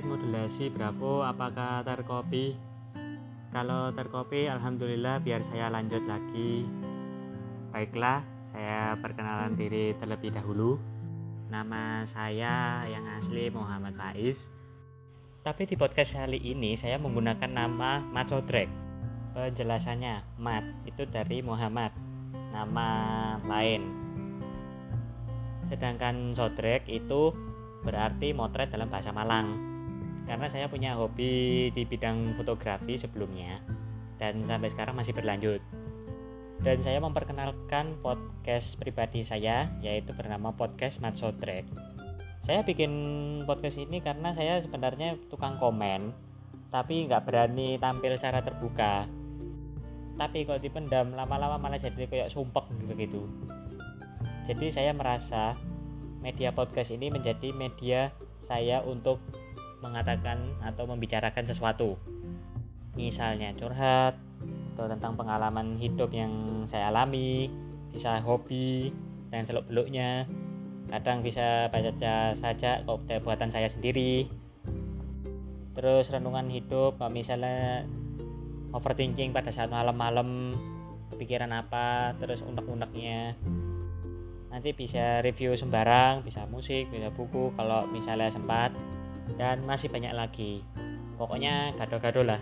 Garasi Bravo apakah terkopi? Kalau terkopi Alhamdulillah biar saya lanjut lagi. Baiklah saya perkenalan diri terlebih dahulu. Nama saya yang asli Muhammad Faiz. Tapi di podcast kali ini saya menggunakan nama Sodrek Penjelasannya Mat itu dari Muhammad. Nama lain. Sedangkan Sodrek itu berarti motret dalam bahasa Malang karena saya punya hobi di bidang fotografi sebelumnya dan sampai sekarang masih berlanjut. Dan saya memperkenalkan podcast pribadi saya yaitu bernama podcast Matsotrek saya bikin podcast ini karena saya sebenarnya tukang komen tapi nggak berani tampil secara terbuka. Tapi kalau dipendam lama-lama malah jadi kayak sumpek gitu jadi saya merasa media podcast ini menjadi media saya untuk mengatakan atau membicarakan sesuatu. Misalnya curhat atau tentang pengalaman hidup yang saya alami bisa hobi dan seluk beluknya kadang bisa baca saja kok buatan saya sendiri. Terus renungan hidup misalnya overthinking pada saat malam-malam kepikiran apa terus unek-uneknya nanti bisa review sembarang bisa musik bisa buku kalau misalnya sempat dan masih banyak lagi. Pokoknya gado-gado lah.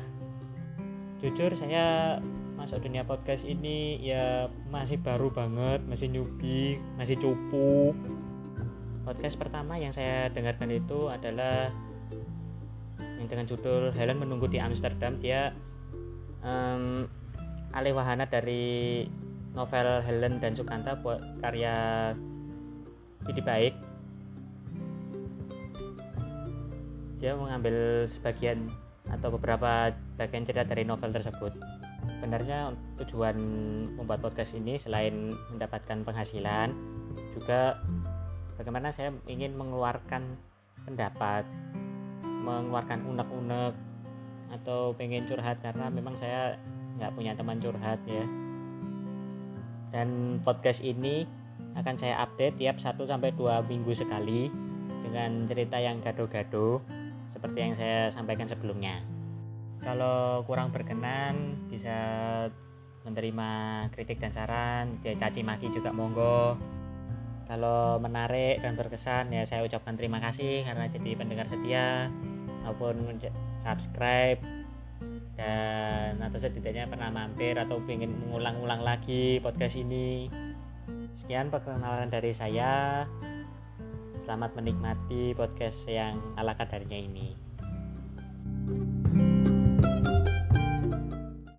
Jujur saya masuk dunia podcast ini ya masih baru banget masih newbie masih cupu. Podcast pertama yang saya dengarkan itu adalah yang dengan judul Helen menunggu di Amsterdam. Dia um, alih wahana dari novel Helen dan Sukanta buat karya Bidi Baik dia mengambil sebagian atau beberapa bagian cerita dari novel tersebut. Sebenarnya tujuan membuat podcast ini selain mendapatkan penghasilan juga bagaimana saya ingin mengeluarkan pendapat mengeluarkan unek-unek atau pengen curhat karena memang saya nggak punya teman curhat ya. Dan podcast ini akan saya update tiap 1 sampai 2 minggu sekali dengan cerita yang gado-gado seperti yang saya sampaikan sebelumnya. Kalau kurang berkenan bisa menerima kritik dan saran, caci maki juga monggo. Kalau menarik dan berkesan ya saya ucapkan terima kasih karena jadi pendengar setia maupun subscribe dan atau setidaknya pernah mampir atau ingin mengulang-ulang lagi podcast ini sekian perkenalan dari saya Selamat menikmati podcast yang ala kadarnya ini. thank you